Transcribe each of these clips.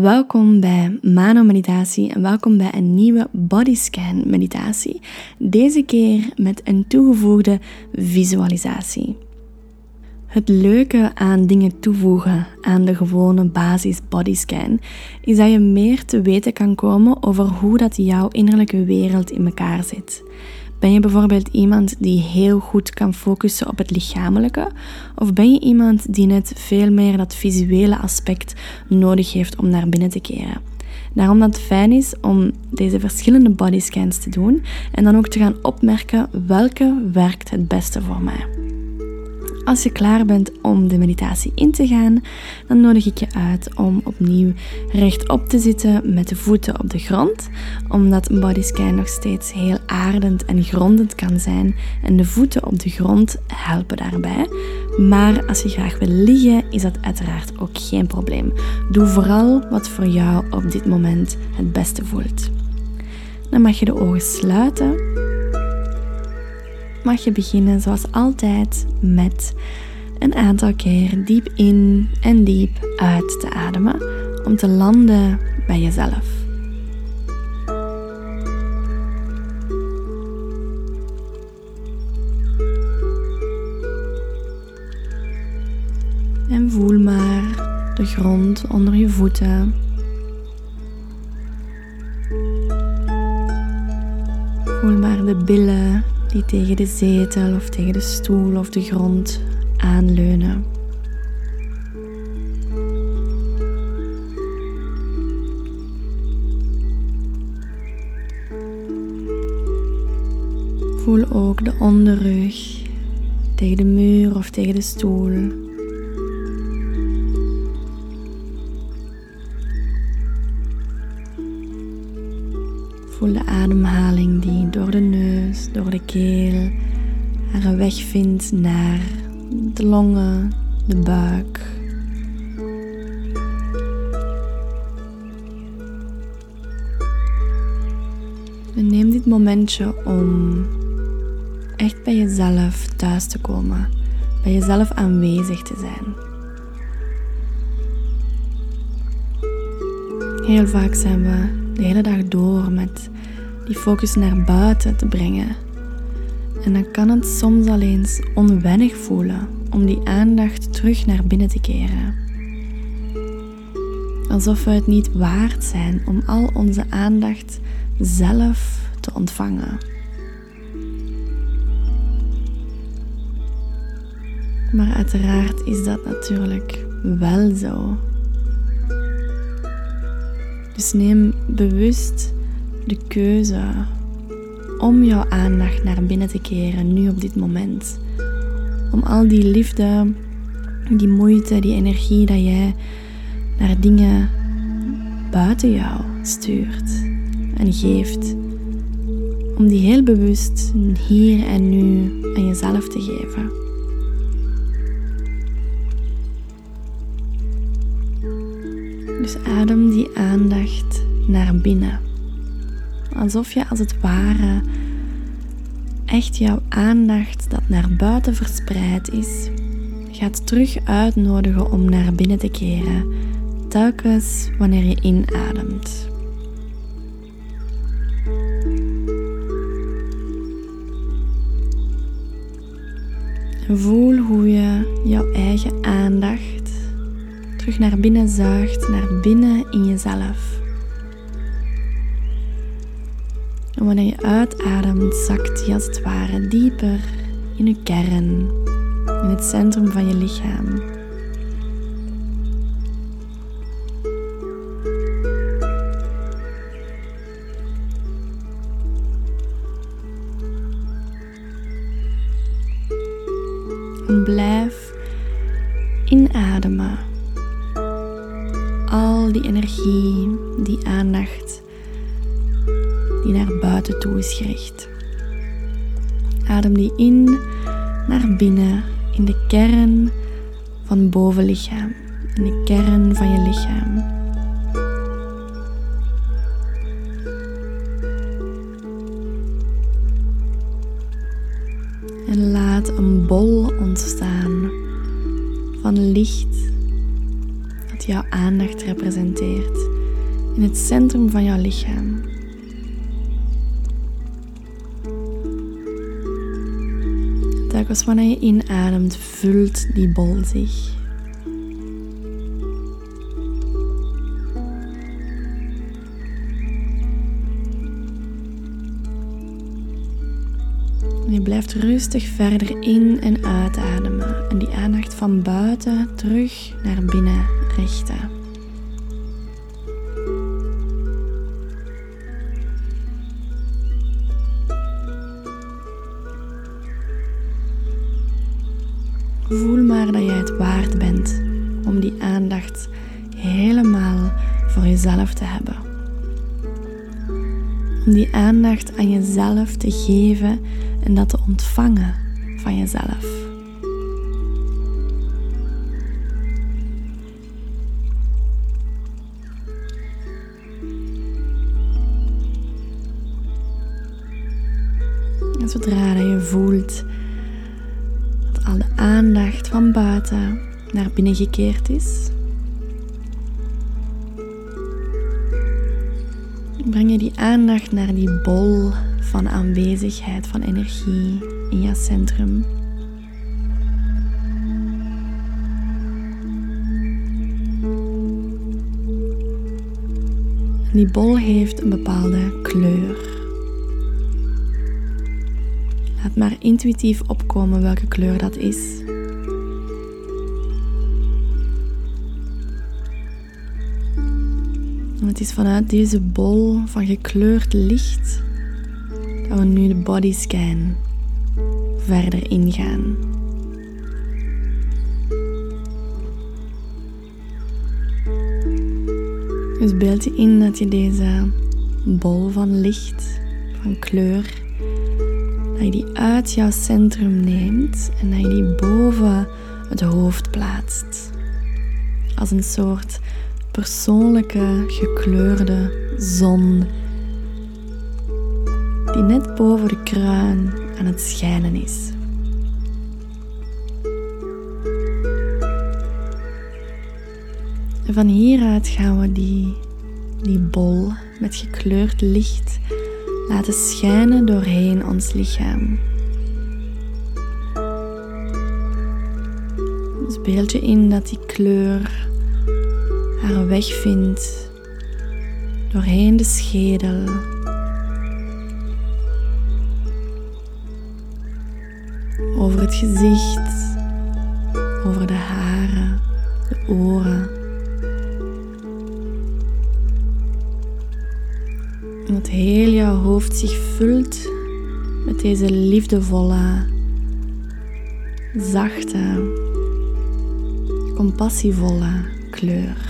Welkom bij Mano Meditatie en welkom bij een nieuwe Bodyscan meditatie. Deze keer met een toegevoegde visualisatie. Het leuke aan dingen toevoegen aan de gewone basis bodyscan is dat je meer te weten kan komen over hoe dat jouw innerlijke wereld in elkaar zit. Ben je bijvoorbeeld iemand die heel goed kan focussen op het lichamelijke? Of ben je iemand die net veel meer dat visuele aspect nodig heeft om naar binnen te keren? Daarom dat het fijn is om deze verschillende bodyscans te doen en dan ook te gaan opmerken welke werkt het beste voor mij. Als je klaar bent om de meditatie in te gaan, dan nodig ik je uit om opnieuw rechtop te zitten met de voeten op de grond, omdat een bodyscan nog steeds heel aardend en grondend kan zijn en de voeten op de grond helpen daarbij. Maar als je graag wil liggen, is dat uiteraard ook geen probleem. Doe vooral wat voor jou op dit moment het beste voelt. Dan mag je de ogen sluiten mag je beginnen zoals altijd met een aantal keer diep in en diep uit te ademen om te landen bij jezelf. En voel maar de grond onder je voeten. Voel maar de billen die tegen de zetel of tegen de stoel of de grond aanleunen. Voel ook de onderrug tegen de muur of tegen de stoel. Voel de ademhaling die door de neus, door de keel haar weg vindt naar de longen, de buik. En neem dit momentje om echt bij jezelf thuis te komen, bij jezelf aanwezig te zijn. Heel vaak zijn we de hele dag door met die focus naar buiten te brengen. En dan kan het soms al eens onwennig voelen om die aandacht terug naar binnen te keren. Alsof we het niet waard zijn om al onze aandacht zelf te ontvangen. Maar uiteraard is dat natuurlijk wel zo. Dus neem bewust de keuze om jouw aandacht naar binnen te keren, nu op dit moment. Om al die liefde, die moeite, die energie dat jij naar dingen buiten jou stuurt en geeft. Om die heel bewust hier en nu aan jezelf te geven. Dus adem die aandacht naar binnen. Alsof je als het ware echt jouw aandacht dat naar buiten verspreid is, gaat terug uitnodigen om naar binnen te keren, telkens wanneer je inademt. Voel hoe je jouw eigen aandacht terug naar binnen zuigt, naar binnen in jezelf. En wanneer je uitademt, zakt je als het ware dieper in je kern, in het centrum van je lichaam. Ontstaan van licht jouw aandacht representeert in het centrum van jouw lichaam. Telkens wanneer je inademt, vult die bol zich. Je blijft rustig verder in en uitademen en die aandacht van buiten terug naar binnen richten. Voel maar dat je het waard bent om die aandacht helemaal voor jezelf te hebben. Om die aandacht aan jezelf te geven en dat te ontvangen van jezelf. En zodra je voelt dat al de aandacht van buiten naar binnen gekeerd is, breng je die aandacht naar die bol van aanwezigheid van energie in je centrum. Die bol heeft een bepaalde kleur. Laat maar intuïtief opkomen welke kleur dat is. het is vanuit deze bol van gekleurd licht dat we nu de bodyscan verder ingaan. Dus beeld je in dat je deze bol van licht, van kleur, dat je die uit jouw centrum neemt en dat je die boven het hoofd plaatst. Als een soort persoonlijke gekleurde zon die net boven de kruin aan het schijnen is. En van hieruit gaan we die, die bol met gekleurd licht laten schijnen doorheen ons lichaam. Dus beeld je in dat die kleur haar weg vindt doorheen de schedel over het gezicht, over de haren, de oren. En dat heel jouw hoofd zich vult met deze liefdevolle, zachte, compassievolle kleur.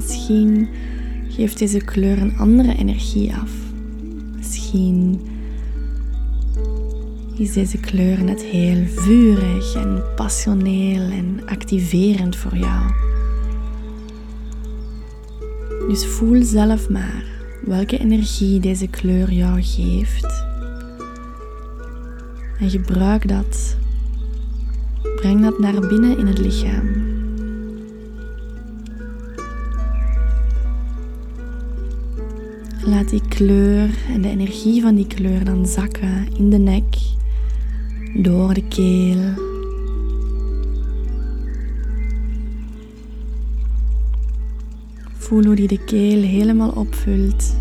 Misschien geeft deze kleur een andere energie af. Misschien is deze kleur net heel vurig en passioneel en activerend voor jou. Dus voel zelf maar welke energie deze kleur jou geeft. En gebruik dat. Breng dat naar binnen in het lichaam. Laat die kleur en de energie van die kleur dan zakken in de nek, door de keel. Voel hoe die de keel helemaal opvult.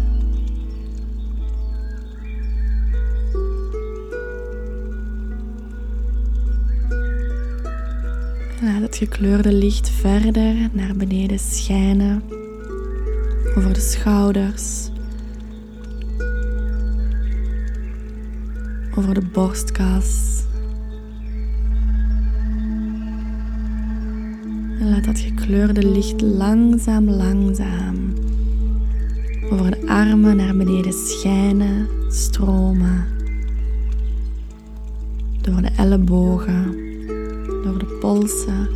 Laat het gekleurde licht verder naar beneden schijnen over de schouders, over de borstkas. En laat dat gekleurde licht langzaam, langzaam over de armen naar beneden schijnen, stromen. Door de ellebogen, door de polsen,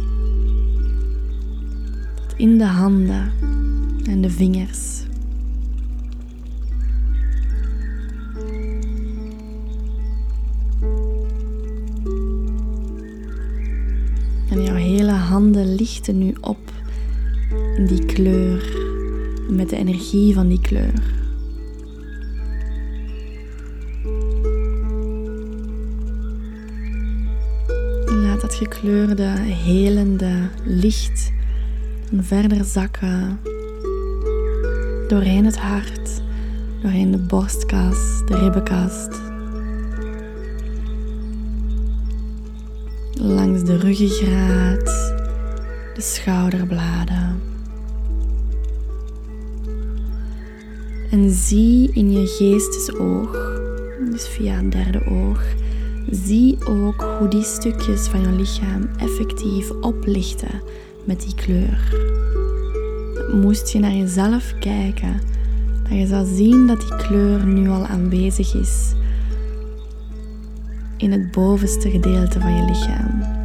tot in de handen en de vingers. En jouw hele handen lichten nu op in die kleur, met de energie van die kleur. Laat dat gekleurde, helende licht verder zakken doorheen het hart, doorheen de borstkas, de ribbenkast, de ruggengraat, de schouderbladen. En zie in je geestesoog, dus via het derde oog, zie ook hoe die stukjes van je lichaam effectief oplichten met die kleur. Moest je naar jezelf kijken, dan je zou zien dat die kleur nu al aanwezig is in het bovenste gedeelte van je lichaam.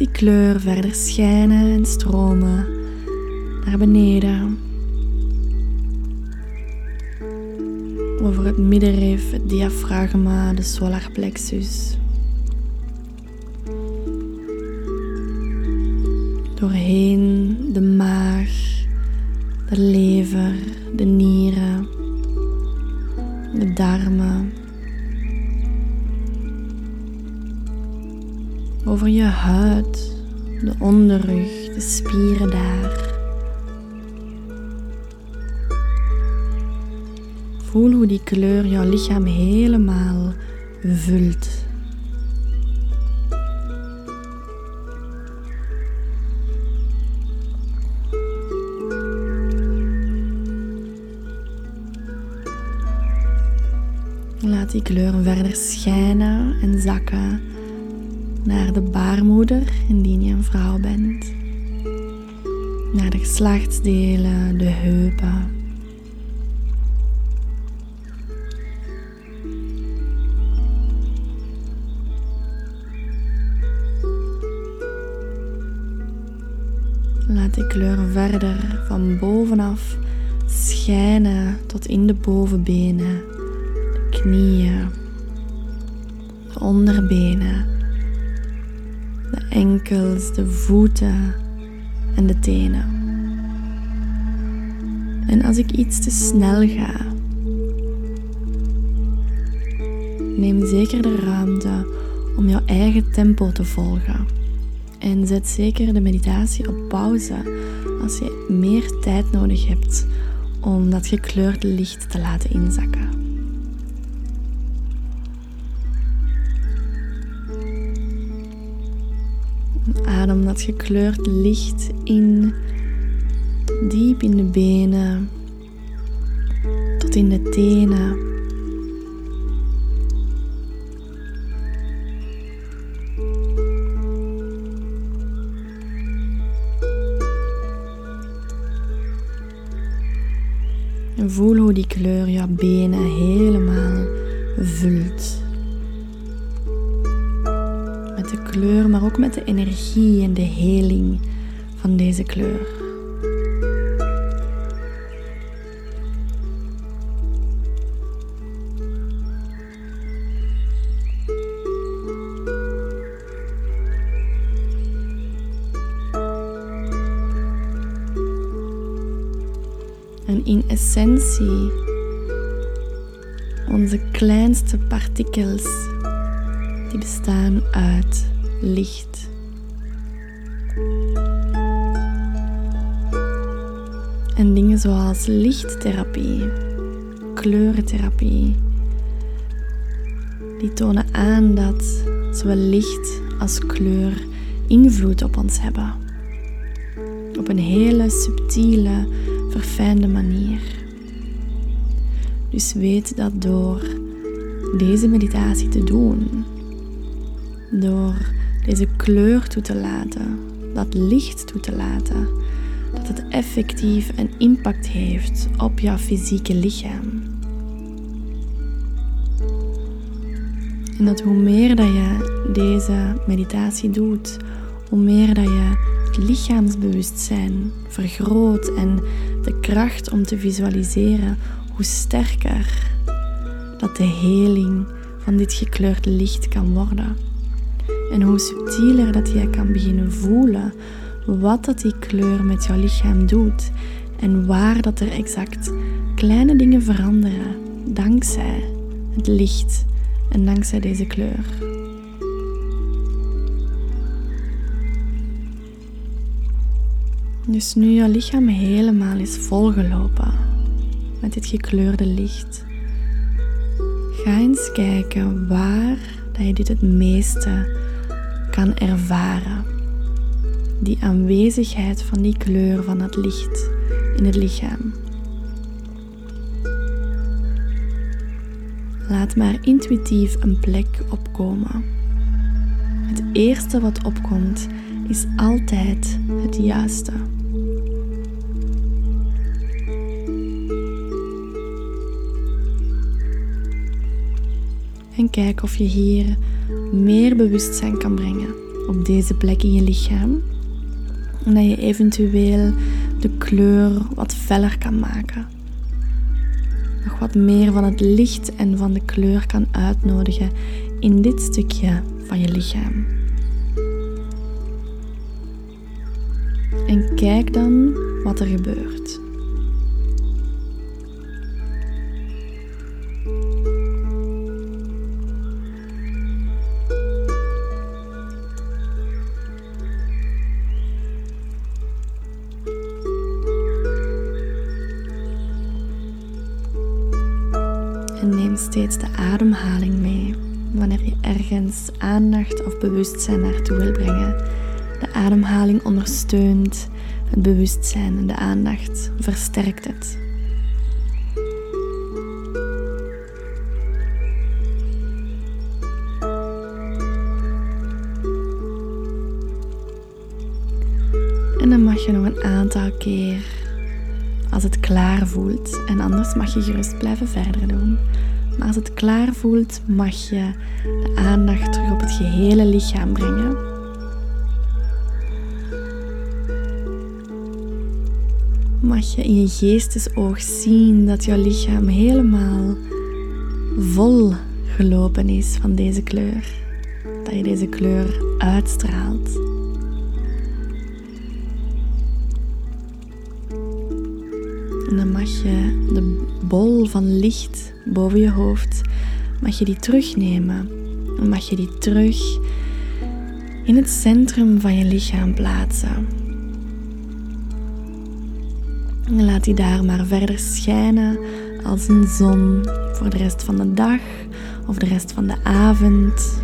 Die kleur verder schijnen en stromen naar beneden. Over het middenrif, het diafragma, de solarplexus. Doorheen de maag, de lever, de nieren, de darmen. Over je huid, de onderrug, de spieren daar. Voel hoe die kleur jouw lichaam helemaal vult. Laat die kleur verder schijnen en zakken naar de baarmoeder indien je een vrouw bent. Naar de geslachtsdelen, de heupen. Laat die kleur verder van bovenaf schijnen tot in de bovenbenen, de knieën, de onderbenen, de enkels, de voeten en de tenen. En als ik iets te snel ga, neem zeker de ruimte om jouw eigen tempo te volgen. En zet zeker de meditatie op pauze als je meer tijd nodig hebt om dat gekleurde licht te laten inzakken. Adem dat gekleurd licht in, diep in de benen, tot in de tenen. En voel hoe die kleur jouw benen helemaal vult. Met de kleur, maar ook met de energie en de heling van deze kleur. En in essentie, onze kleinste partikels, die bestaan uit licht. En dingen zoals lichttherapie, kleurentherapie, die tonen aan dat zowel licht als kleur invloed op ons hebben. Op een hele subtiele, verfijnde manier. Dus weet dat door deze meditatie te doen, door deze kleur toe te laten, dat licht toe te laten, dat het effectief een impact heeft op jouw fysieke lichaam. En dat hoe meer dat je deze meditatie doet, hoe meer dat je het lichaamsbewustzijn vergroot en de kracht om te visualiseren, hoe sterker dat de heling van dit gekleurde licht kan worden. En hoe subtieler dat jij kan beginnen voelen wat dat die kleur met jouw lichaam doet en waar dat er exact kleine dingen veranderen dankzij het licht en dankzij deze kleur. Dus nu je lichaam helemaal is volgelopen met dit gekleurde licht, ga eens kijken waar dat je dit het meeste kan ervaren. Die aanwezigheid van die kleur van het licht in het lichaam. Laat maar intuïtief een plek opkomen. Het eerste wat opkomt is altijd het juiste. En kijk of je hier meer bewustzijn kan brengen op deze plek in je lichaam. En dat je eventueel de kleur wat feller kan maken. Nog wat meer van het licht en van de kleur kan uitnodigen in dit stukje van je lichaam. En kijk dan wat er gebeurt. Steeds de ademhaling mee wanneer je ergens aandacht of bewustzijn naartoe wil brengen. De ademhaling ondersteunt het bewustzijn en de aandacht versterkt het. En dan mag je nog een aantal keer als het klaar voelt. En anders mag je gerust blijven verder doen. Als het klaar voelt, mag je de aandacht terug op het gehele lichaam brengen. Mag je in je geestesoog zien dat jouw lichaam helemaal vol gelopen is van deze kleur. Dat je deze kleur uitstraalt. En dan mag je de bol van licht boven je hoofd, mag je die terugnemen. En mag je die terug in het centrum van je lichaam plaatsen. En laat die daar maar verder schijnen als een zon voor de rest van de dag of de rest van de avond.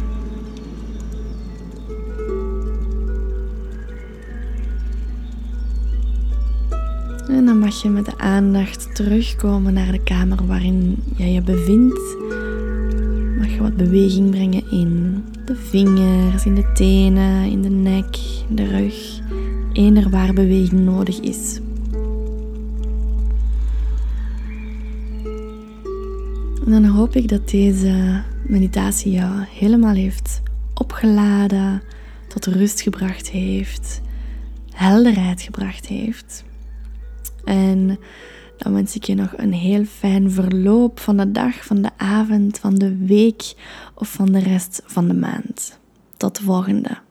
Mag je met de aandacht terugkomen naar de kamer waarin jij je bevindt. Mag je wat beweging brengen in de vingers, in de tenen, in de nek, in de rug. Eender waar beweging nodig is. En dan hoop ik dat deze meditatie jou helemaal heeft opgeladen, tot rust gebracht heeft, helderheid gebracht heeft. En dan wens ik je nog een heel fijn verloop van de dag, van de avond, van de week of van de rest van de maand. Tot de volgende.